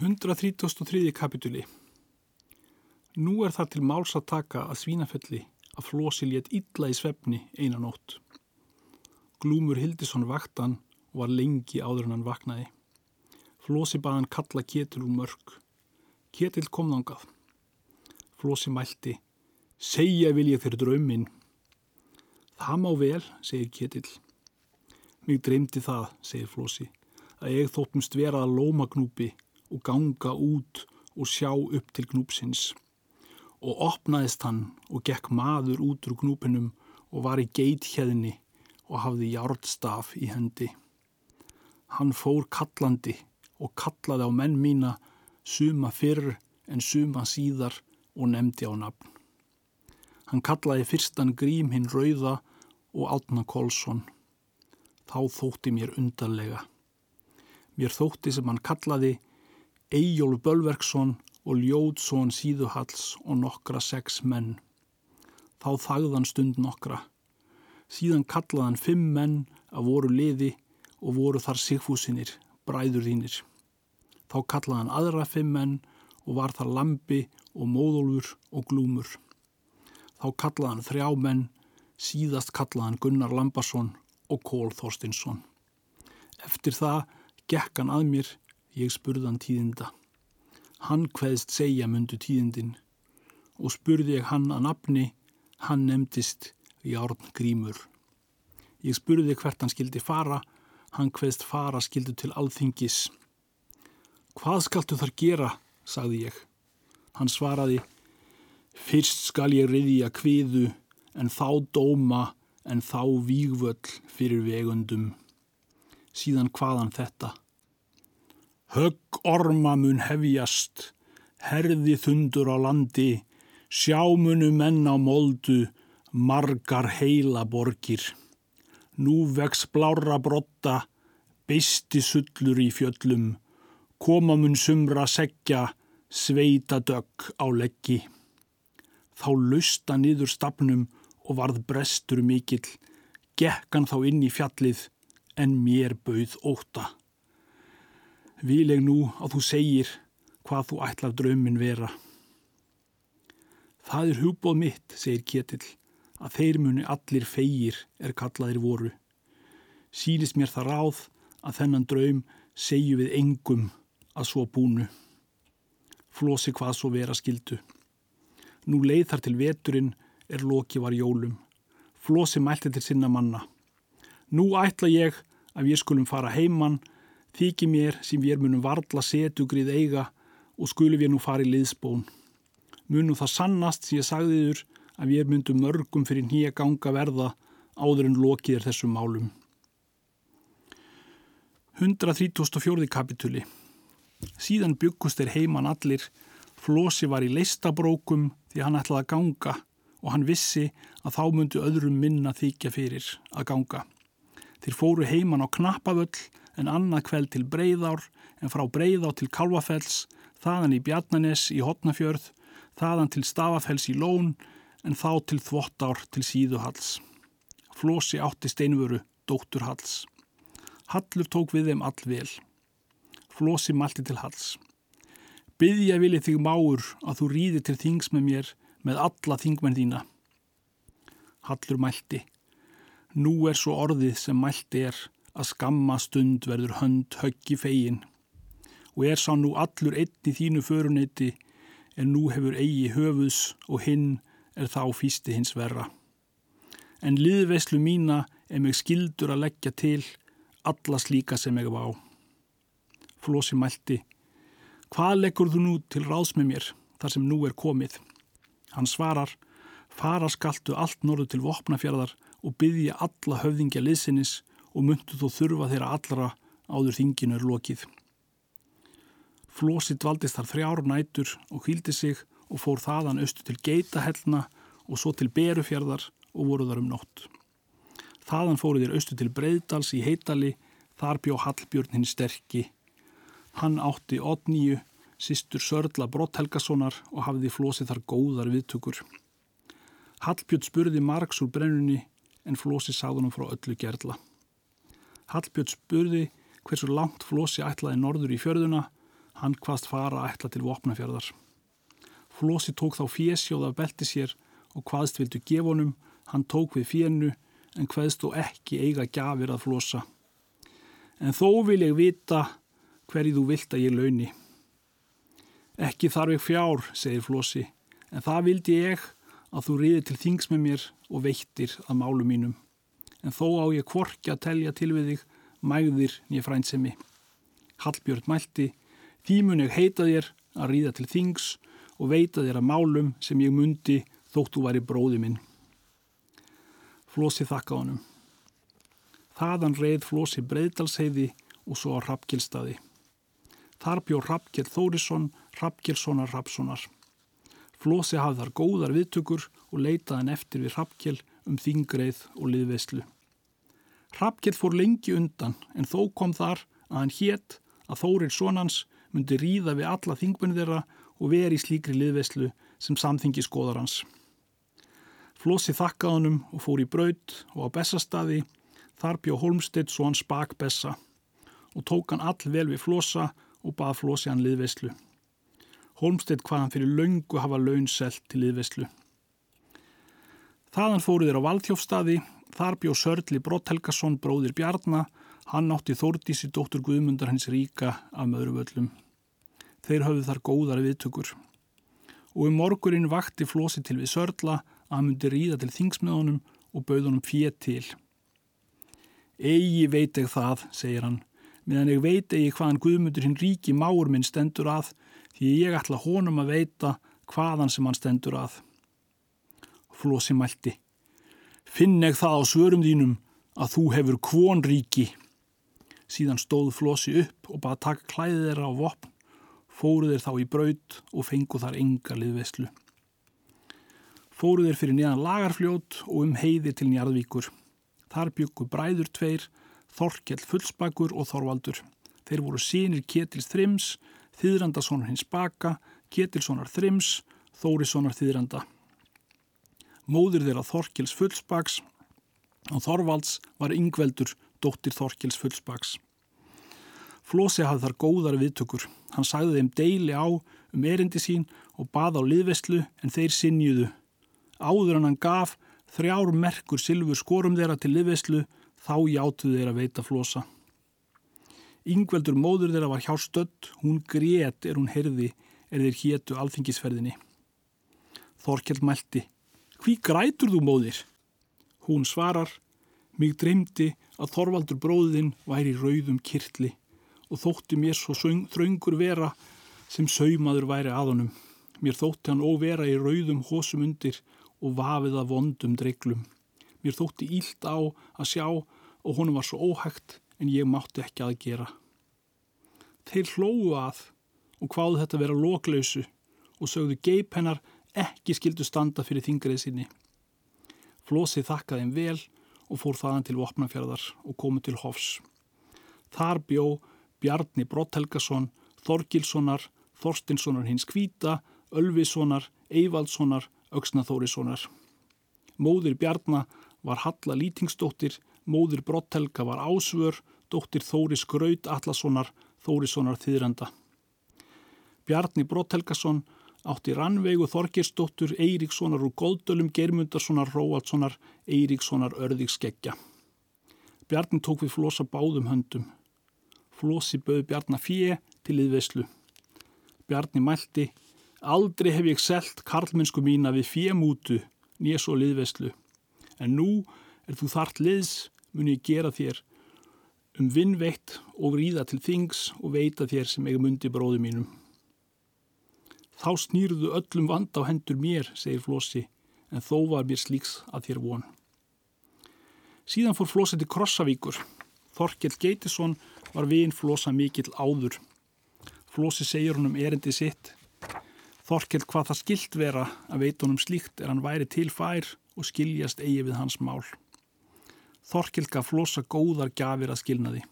133. kapituli Nú er það til máls að taka að svínafelli að Flósi létt illa í svefni einan nótt. Glúmur Hildisson vaktan og var lengi áður en hann vaknaði. Flósi baðan kalla Ketil úr mörg. Ketil kom þangað. Flósi mælti, segja vil ég fyrir drauminn. Það má vel, segir Ketil. Mig dreymdi það, segir Flósi, að ég þóttumst vera að lóma gnúpi og ganga út og sjá upp til gnúpsins. Og opnaðist hann og gekk maður út úr gnúpinum og var í geithjeðni og hafði járnstaf í hendi. Hann fór kallandi og kallaði á menn mína suma fyrr en suma síðar og nefndi á nafn. Hann kallaði fyrstan grím hinn rauða og átna Kolsson. Þá þótti mér undarlega. Mér þótti sem hann kallaði Eyjólf Bölverksson og Ljóðsson Síðuhalls og nokkra sex menn. Þá þagðan stund nokkra. Síðan kallaðan fimm menn að voru liði og voru þar sigfúsinir, bræður þínir. Þá kallaðan aðra fimm menn og var þar lampi og móðólfur og glúmur. Þá kallaðan þrjá menn, síðast kallaðan Gunnar Lambarsson og Kól Þorstinsson. Eftir það gekk hann að mér Ég spurðan tíðinda. Hann hveðst segja myndu tíðindin og spurði ég hann að nafni, hann nefndist Járn Grímur. Ég spurði hvert hann skildi fara, hann hveðst fara skildu til alþingis. Hvað skaltu þar gera, sagði ég. Hann svaraði, fyrst skal ég riðja kviðu en þá dóma en þá vígvöll fyrir vegundum. Síðan hvaðan þetta? Högg orma mun hefjast, herði þundur á landi, sjámunu menn á moldu, margar heila borgir. Nú vex blára brotta, beisti sullur í fjöllum, koma mun sumra segja, sveita dögg á leggi. Þá lusta niður stafnum og varð brestur mikill, gekkan þá inn í fjallið, en mér bauð óta. Vil ég nú að þú segir hvað þú ætlar draumin vera. Það er hugbóð mitt, segir Ketil, að þeir muni allir feigir er kallaðir voru. Sýnist mér það ráð að þennan draum segju við engum að svo búnu. Flosi hvað svo vera skildu. Nú leið þar til veturinn er loki var jólum. Flosi mælti til sinna manna. Nú ætla ég að við skulum fara heimann Þykir mér sem við munum varla setugrið eiga og skulum við nú fara í liðsbón. Munum það sannast sem ég sagði þur að við myndum mörgum fyrir nýja ganga verða áður en lokiðir þessum málum. 134. kapituli Síðan byggust þeir heiman allir, Flósi var í leistabrókum því hann ætlaði að ganga og hann vissi að þá myndu öðrum minna þykja fyrir að ganga. Þeir fóru heiman á knappavöll en annað kveld til Breiðár en frá Breiðá til Kalvafells, þaðan í Bjarnanes í Hotnafjörð, þaðan til Stafafells í Lón en þá til Þvottár til Síðuhalls. Flósi átti steinvöru, dóttur Halls. Hallur tók við þeim all vel. Flósi malti til Halls. Byðja vilja þig máur að þú rýði til þings með mér með alla þingmenn þína. Hallur mælti. Nú er svo orðið sem mælti er að skamma stund verður hönd höggi fegin og er sá nú allur einn í þínu föruneyti en nú hefur eigi höfus og hinn er þá fýsti hins verra. En liðveislu mína er mig skildur að leggja til alla slíka sem ég var á. Flósi mælti, hvað leggur þú nú til ráðs með mér þar sem nú er komið? Hann svarar, fara skaltu allt norðu til vopnafjörðar og byggja alla höfðingja liðsinnis og myndu þó þurfa þeirra allra áður þinginu er lokið. Flósi dvaldist þar þrjár nætur og hvildi sig og fór þaðan austu til Geitahellna og svo til Berufjörðar og voru þar um nótt. Þaðan fóru þeir austu til Breiðdals í Heitali, þar bjó Hallbjörn hinn sterkki. Hann átti Odníu, sýstur Sörla Brotthelgasonar og hafði Flósi þar góðar viðtökur. Hallbjörn spurði margs úr brennunni en Flósi sagði hann frá öllu gerðla. Hallbjörn spurði hversu langt Flósi ætlaði norður í fjörðuna. Hann hvaðst fara ætla til vopnafjörðar. Flósi tók þá fésjóð af belti sér og hvaðst vildu gefunum, hann tók við fjennu en hvaðst þó ekki eiga gafir að flosa. En þó vil ég vita hverju þú vilt að ég launi. Ekki þarf ég fjár, segir Flósi, en það vildi ég að þú riði til þings með mér og veittir að málu mínum. En þó á ég kvorki að telja til við þig, mægðir nýja frændsemi. Hallbjörn mælti, því mun ég heita þér að ríða til þings og veita þér að málum sem ég mundi þóttu væri bróði minn. Flósi þakka honum. Þaðan reið Flósi breyðdalsheiði og svo á Rappkjellstaði. Þar bjó Rappkjell Þórisson, Rappkjellssonar Rappssonar. Flósi hafði þar góðar viðtökur og leitaði hann eftir við Rappkjell um þingreið og liðveislu. Rappkjell fór lengi undan en þó kom þar að hann hétt að Þórir Sónans myndi ríða við alla þingbunni þeirra og veri í slíkri liðveislu sem samþingi skoðar hans. Flósi þakkaði honum og fór í braut og á Bessastadi þar bjó Holmstedt svo hann spak Bessa og tók hann all vel við Flósa og bað Flósi hann liðveislu. Holmstedt hvað hann fyrir laungu hafa launselt til liðveislu. Þaðan fóru þeir á Valdhjófstadi, þar bjó Sörli Brotthelgason bróðir Bjarnar, hann átti Þórdísi dóttur Guðmundar hans ríka af möðruvöllum. Þeir höfðu þar góðar viðtökur. Og um morgurinn vakti Flósi til við Sörla að hann myndi ríða til þingsmiðunum og bauðunum fér til. Egi veit ég það, segir hann, meðan ég veit egi hvaðan Guðmundur hinn ríki máur minn stendur að því ég ætla honum að veita hvaðan sem hann stendur að. Flósi mælti. Finn ég það á svörum þínum að þú hefur kvon ríki. Síðan stóð Flósi upp og bara taka klæðið þeirra á vopn, fóruð þeir þá í braut og fengu þar enga liðveslu fóru þeir fyrir neðan lagarfljót og um heiði til njarðvíkur. Þar byggu bræður tveir, Þorkjell Fullsbakur og Þorvaldur. Þeir voru sínir Ketils Þrims, Þýðrandasónar hins baka, Ketilssonar Þrims, Þórissonar Þýðranda. Móður þeirra Þorkjells Fullsbaks og Þorvalds var yngveldur dóttir Þorkjells Fullsbaks. Flósi hafði þar góðar viðtökur. Hann sagði þeim deili á um erindi sín og baða á liðvestlu en þeir sinjuðu áður en hann gaf þrjár merkur silfur skorum þeirra til liðveislu þá játuðu þeirra veita flosa. Yngveldur móður þeirra var hjá stödd, hún grét er hún herði er þeir hétu alþingisferðinni. Þorkjell mælti, hví grætur þú móðir? Hún svarar, mig dreymdi að Þorvaldur bróðinn væri rauðum kirtli og þótti mér svo þraungur vera sem saumaður væri aðunum. Mér þótti hann óvera í rauðum hósum undir og vafið að vondum dreiklum. Mér þótti ílt á að sjá og honum var svo óhægt en ég mátti ekki að gera. Þeir hlóðu að og hvaðu þetta vera loklausu og sögðu geip hennar ekki skildu standa fyrir þingrið sinni. Flósið þakkaði þeim vel og fór þaðan til Vopnafjörðar og komu til Hofs. Þar bjó Bjarni Brotthelgason, Þorgilssonar, Þorstinssonar hins Kvíta, Ölvissonar, Eyvaldssonar Öksna Þórissonar. Móðir Bjarnar var Halla Lýtingsdóttir, móðir Brotthelga var Ásvör, dóttir Þóris Graut Allarssonar, Þórissonar þýðranda. Bjarni Brotthelgason átti Rannveigu Þorgirsdóttur, Eiríkssonar úr Góldölum, Germundarssonar, Róaldssonar, Eiríkssonar Örðigskeggja. Bjarni tók við flosa báðum höndum. Flosi bauð Bjarnar fjö til yðveislu. Bjarni mælti Aldrei hef ég selt karlmennsku mína við fjemútu, nés og liðveslu. En nú er þú þart liðs, mun ég gera þér um vinnveitt og ríða til þings og veita þér sem eiga mundi bróðu mínum. Þá snýruðu öllum vand á hendur mér, segir Flósi, en þó var mér slíks að þér von. Síðan fór Flósi til Krossavíkur. Þorkell Geitisson var vinn Flósa mikill áður. Flósi segir honum erindi sitt Þorkell hvað það skilt vera að veitunum slíkt er hann væri til fær og skiljast eigi við hans mál. Þorkell gaf flossa góðar gafir að skilnaði.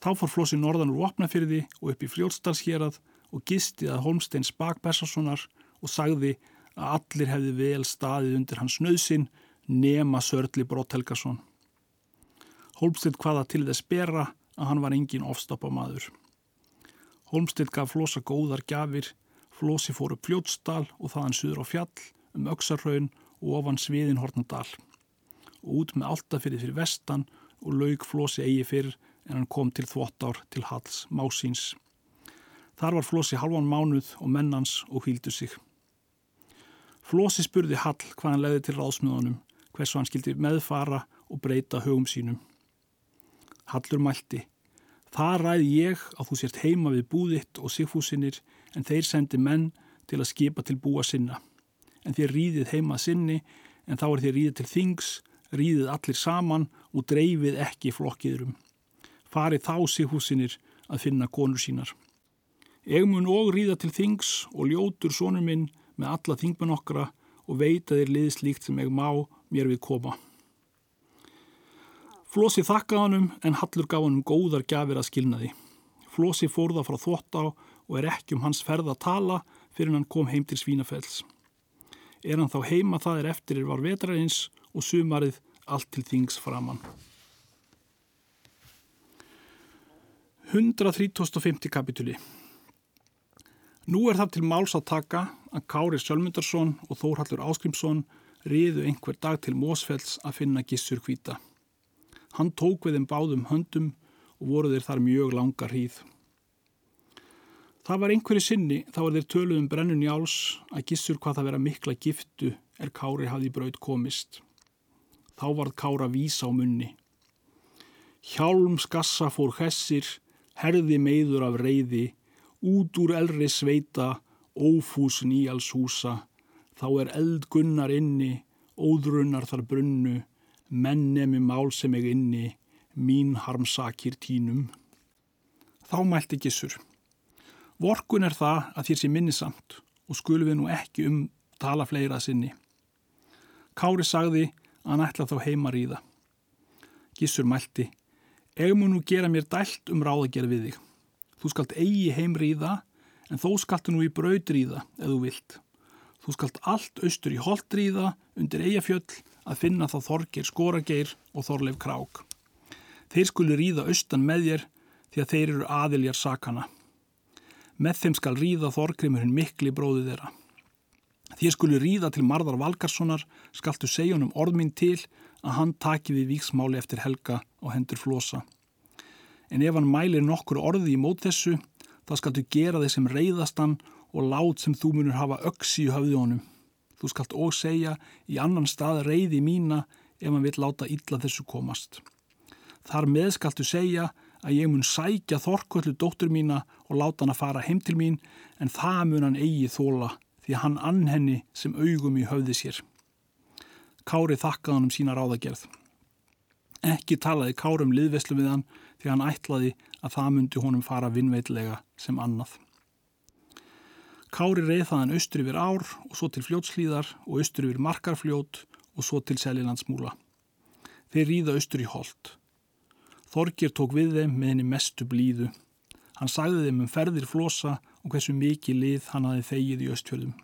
Þá fór flossi norðan úr Vopnafyrði og upp í Fljótsdalsherað og gisti að Holmsteins bakbessasonar og sagði að allir hefði vel staðið undir hans nöðsin nema Sörli Brotthelgason. Holmstein hvaða til þess bera að hann var engin ofstoppa maður. Holmstedt gaf flosa góðar gafir, flosi fór upp fljótsdal og þaðan suður á fjall, um öksarraun og ofan sviðin hornadal. Og út með altafyrið fyrir vestan og laug flosi eigi fyrr en hann kom til þvottár til Halls Másíns. Þar var flosi halvan mánuð og mennans og hvíldu sig. Flosi spurði Hall hvað hann leiði til ráðsmjöðunum, hversu hann skildi meðfara og breyta hugum sínum. Hallur mælti. Það ræði ég að þú sért heima við búðitt og sigfúsinir en þeir sendi menn til að skipa til búa sinna. En þér rýðið heima sinni en þá er þér rýðið til þings, rýðið allir saman og dreifið ekki flokkiðurum. Farið þá sigfúsinir að finna konur sínar. Ég mun og rýða til þings og ljótur sónur minn með alla þingmenn okkra og veit að þér liðist líkt sem ég má mér við koma. Flósi þakkaði honum en Hallur gaf honum góðar gafir að skilnaði. Flósi fórða frá þvóttá og er ekki um hans ferð að tala fyrir hann kom heim til Svínafells. Er hann þá heima það er eftir er var vetraðins og sumarið allt til þings framann. 135. kapituli Nú er það til máls að taka að Kári Sölmundarsson og Þórhallur Áskrimsson riðu einhver dag til Mósfells að finna gissur hvita. Hann tók við þeim báðum höndum og voru þeir þar mjög langar hýð. Það var einhverju sinni þá var þeir töluðum brennun í áls að gissur hvað það vera mikla giftu er Kári hafði braud komist. Þá varð Kára vísa á munni. Hjálm skassa fór hessir, herði meður af reyði, út úr elri sveita, ófús nýjals húsa, þá er eld gunnar inni, óðrunnar þar brunnu, menn nemi mál sem ég inni, mín harmsakir tínum. Þá mælti gissur. Vorkun er það að þér sé minnisamt og skulum við nú ekki um tala fleira sinni. Kári sagði að hann ætla þá heima ríða. Gissur mælti. Eg mun nú gera mér dælt um ráðagerð við þig. Þú skalt eigi heim ríða en þó skaltu nú í braud ríða ef þú vilt. Þú skalt allt austur í holt ríða undir eigafjöll að finna þá Þorgir Skorageir og Þorleif Krák. Þeir skulu ríða austan með þér því að þeir eru aðiljar sakana. Með þeim skal ríða Þorgrimurinn mikli bróðu þeirra. Þér skulu ríða til Marðar Valgarssonar, skaltu segja honum orðminn til að hann taki við víksmáli eftir helga og hendur flosa. En ef hann mælir nokkur orði í mót þessu, þá skaltu gera þeir sem reyðastan og lát sem þú munur hafa öksi í höfði honum. Þú skalt og segja í annan stað reyði mína ef hann vil láta illa þessu komast. Þar með skaltu segja að ég mun sækja þorkvöldu dóttur mína og láta hann að fara heim til mín en það mun hann eigi þóla því hann ann henni sem augum í höfði sér. Kári þakkaði hann um sína ráðagerð. Ekki talaði Kári um liðveslu við hann því hann ætlaði að það myndi honum fara vinnveitlega sem annað. Kári reið þaðan austur yfir ár og svo til fljótslíðar og austur yfir markarfljót og svo til Selilandsmúla. Þeir ríða austur í hold. Þorgir tók við þeim með henni mestu blíðu. Hann sagði þeim um ferðir flosa og hversu mikið lið hann hafi þegið í östfjörðum.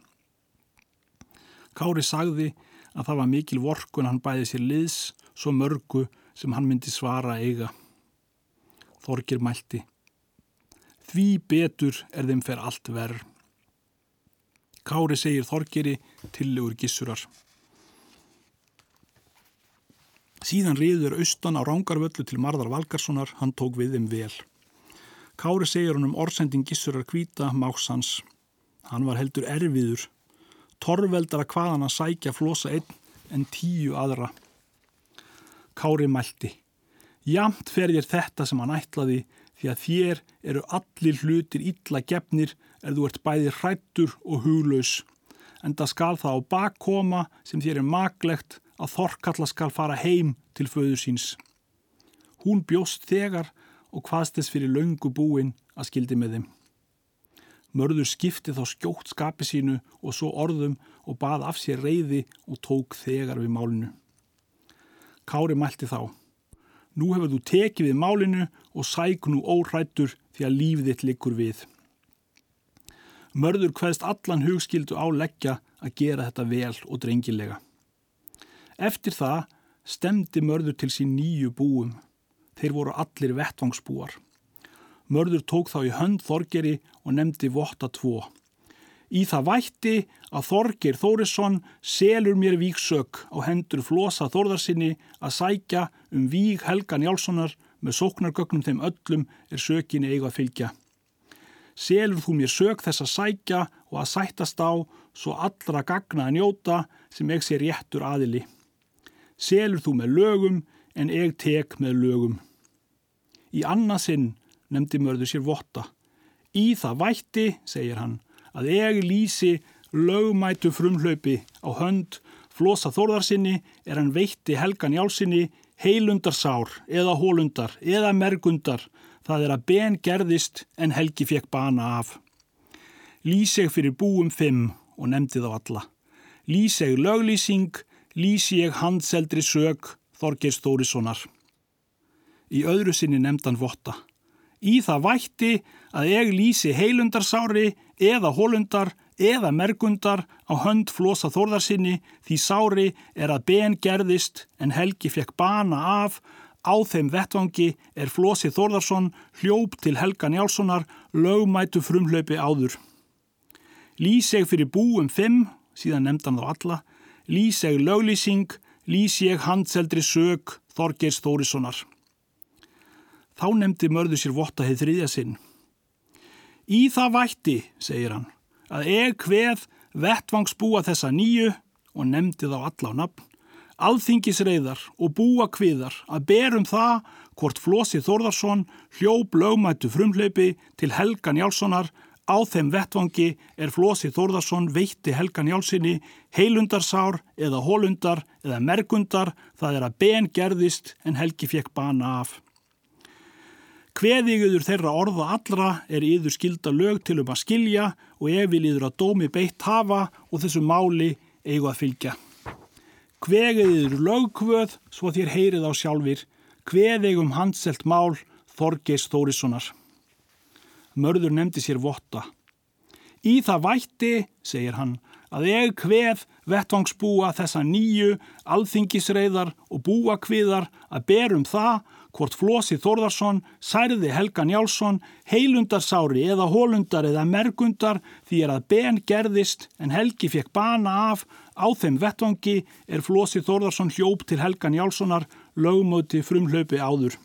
Kári sagði að það var mikil vorkun hann bæði sér liðs svo mörgu sem hann myndi svara eiga. Þorgir mælti. Því betur er þeim fer allt verð. Kári segir Þorgeri tillegur gissurar. Síðan riður austan á rángarvöllu til Marðar Valgarssonar, hann tók við þeim vel. Kári segir hann um orðsending gissurar kvíta, máksans. Hann var heldur erfiður. Torveldar að hvaðan að sækja flosa einn en tíu aðra. Kári mælti. Jamt fer þér þetta sem hann ætlaði því að þér eru allir hlutir illa gefnir er þú ert bæði hrættur og huglaus. En það skal það á bakkoma sem þér er maglegt að Þorkalla skal fara heim til föður síns. Hún bjóst þegar og hvaðst þess fyrir laungu búin að skildi með þeim. Mörður skipti þá skjótt skapi sínu og svo orðum og bað af sér reyði og tók þegar við málinu. Kári mælti þá. Nú hefur þú tekið við málinu og sæk nú óhrættur því að lífið þitt likur við. Mörður hvaðst allan hugskildu á leggja að gera þetta vel og drengilega. Eftir það stemdi mörður til sín nýju búum. Þeir voru allir vettvangsbúar. Mörður tók þá í hönd Þorgeri og nefndi votta tvo. Í það vætti að Þorger Þórisson selur mér víksök á hendur flosa Þórðarsinni að sækja um víg Helga Njálssonar með sóknargögnum þeim öllum er sökinni eiga að fylgja. Selur þú mér sök þess að sækja og að sættast á svo allra gagna að njóta sem ég sé réttur aðili. Selur þú með lögum en ég tek með lögum. Í annarsinn nefndi mörður sér votta. Í það vætti, segir hann, að ég lýsi lögmætu frumhlaupi á hönd flosa þórðarsinni er hann veitti helgan jálsinni heilundarsár eða hólundar eða mergundar það er að ben gerðist en helgi fekk bana af. Lýsi ég fyrir búum fimm og nefndi þá alla. Lýsi ég löglýsing, lýsi ég handseldri sög Þorgeir Stórissonar. Í öðru sinni nefndan votta. Í það vætti að ég lýsi heilundarsári eða hólundar eða mergundar á hönd flosa þórðarsinni því sári er að ben gerðist en Helgi fekk bana af á þeim vettvangi er flosi Þórðarsson hljóp til Helga Njálssonar lögmætu frumhlaupi áður. Lýs ég fyrir búum fimm, síðan nefndan þá alla, lýs ég löglýsing, lýs ég handseldri sög Þorgeirs Þórissonar. Þá nefndi mörðu sér votta heið þriðja sinn. Í það vætti, segir hann, að eg hveð vettvangsbúa þessa nýju og nefndi þá alla á nafn, alþingisreiðar og búa kviðar að berum það hvort Flósi Þórðarsson hljóp lögmættu frumhlaupi til Helga Njálssonar á þeim vettvangi er Flósi Þórðarsson veitti Helga Njálssinni heilundarsár eða hólundar eða mergundar það er að ben gerðist en Helgi fekk bana af. Hveðiguður þeirra orða allra er yður skilda lög til um að skilja og ef vil yður að dómi beitt hafa og þessu máli eigu að fylgja. Hveðiguður lögkvöð svo þér heyrið á sjálfur, hveðigum handselt mál Þorgeis Þórissonar. Mörður nefndi sér votta. Í það vætti, segir hann, að ég hveð vettvangsbúa þessa nýju, alþingisreiðar og búa kviðar að berum það hvort Flósi Þórðarsson særði Helga Njálsson heilundarsári eða hólundar eða mergundar því er að ben gerðist en Helgi fekk bana af á þeim vettvangi er Flósi Þórðarsson hljóp til Helga Njálssonar lögmöti frumhlaupi áður.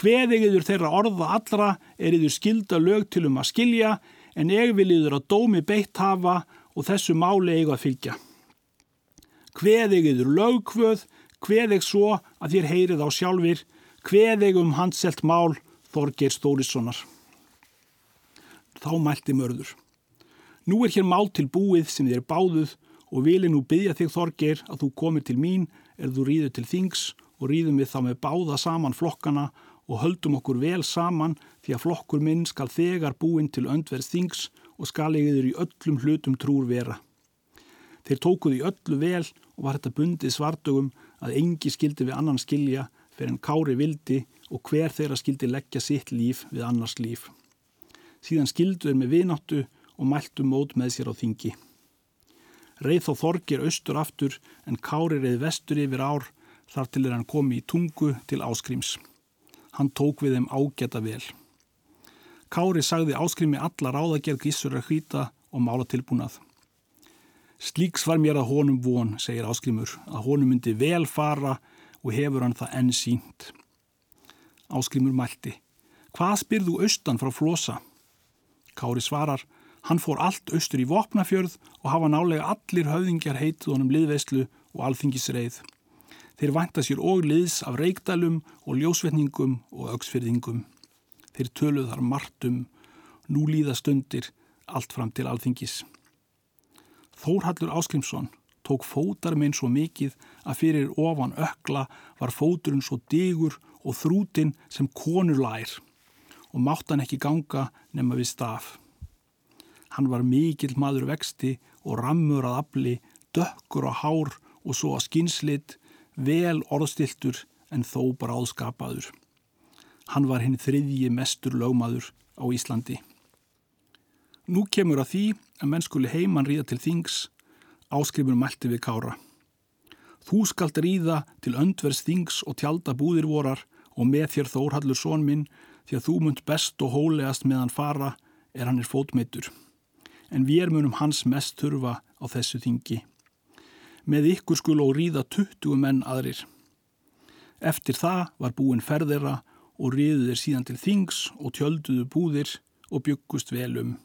Hveðigiður þeirra orða allra er yfir skilda lög til um að skilja en ég vil yfir að dómi beitt hafa og þessu máli eiga að fylgja. Hveðigiður lögkvöð hveðeg svo að þér heyrið á sjálfur, hveðeg um handselt mál Þorgeir Stórissonar. Þá mælti mörður. Nú er hér mál til búið sem þér báðuð og vili nú byggja þig Þorgeir að þú komir til mín er þú ríður til þings og ríðum við þá með báða saman flokkana og höldum okkur vel saman því að flokkur minn skal þegar búinn til öndverðs þings og skal egiður í öllum hlutum trúr vera. Þeir tókuð í öllu vel og var þetta bundið svartugum að engi skildi við annan skilja fyrir en kári vildi og hver þeirra skildi leggja sitt líf við annars líf. Síðan skildu þeir með vináttu og mæltu mót með sér á þingi. Reið þá þorgir austur aftur en kári reið vestur yfir ár þar til er hann komi í tungu til áskrims. Hann tók við þeim ágæta vel. Kári sagði áskrimi alla ráðagerð gísur að hvita og mála tilbúnað. Slíks var mér að honum von, segir áskrimur, að honum myndi vel fara og hefur hann það enn sínt. Áskrimur mælti. Hvað spyrðu austan frá flosa? Kári svarar. Hann fór allt austur í Vopnafjörð og hafa nálega allir höfðingjar heitið honum liðveislu og alþingisreið. Þeir vænta sér og liðs af reikdælum og ljósvetningum og auksfyrðingum. Þeir töluð þar margtum, nú líða stundir, allt fram til alþingis. Þórhallur Áskrimsson tók fótar minn svo mikið að fyrir ofan ökla var fóturinn svo digur og þrútin sem konur lær og mátt hann ekki ganga nema við staf. Hann var mikill maður vexti og rammur að afli, dökkur á hár og svo að skynslit, vel orðstiltur en þó bara áðskapaður. Hann var hinn þriðji mestur lögmaður á Íslandi. Nú kemur að því að menn skuli heimann ríða til þings, áskrifur mælti við kára. Þú skalt ríða til öndverðs þings og tjálta búðir vorar og með þér þórhallur són minn, því að þú munt best og hólegast meðan fara er hann er fótmeitur. En við munum hans mest þurfa á þessu þingi. Með ykkur skul og ríða 20 menn aðrir. Eftir það var búin ferðera og riðuðir síðan til þings og tjölduðu búðir og byggust velum.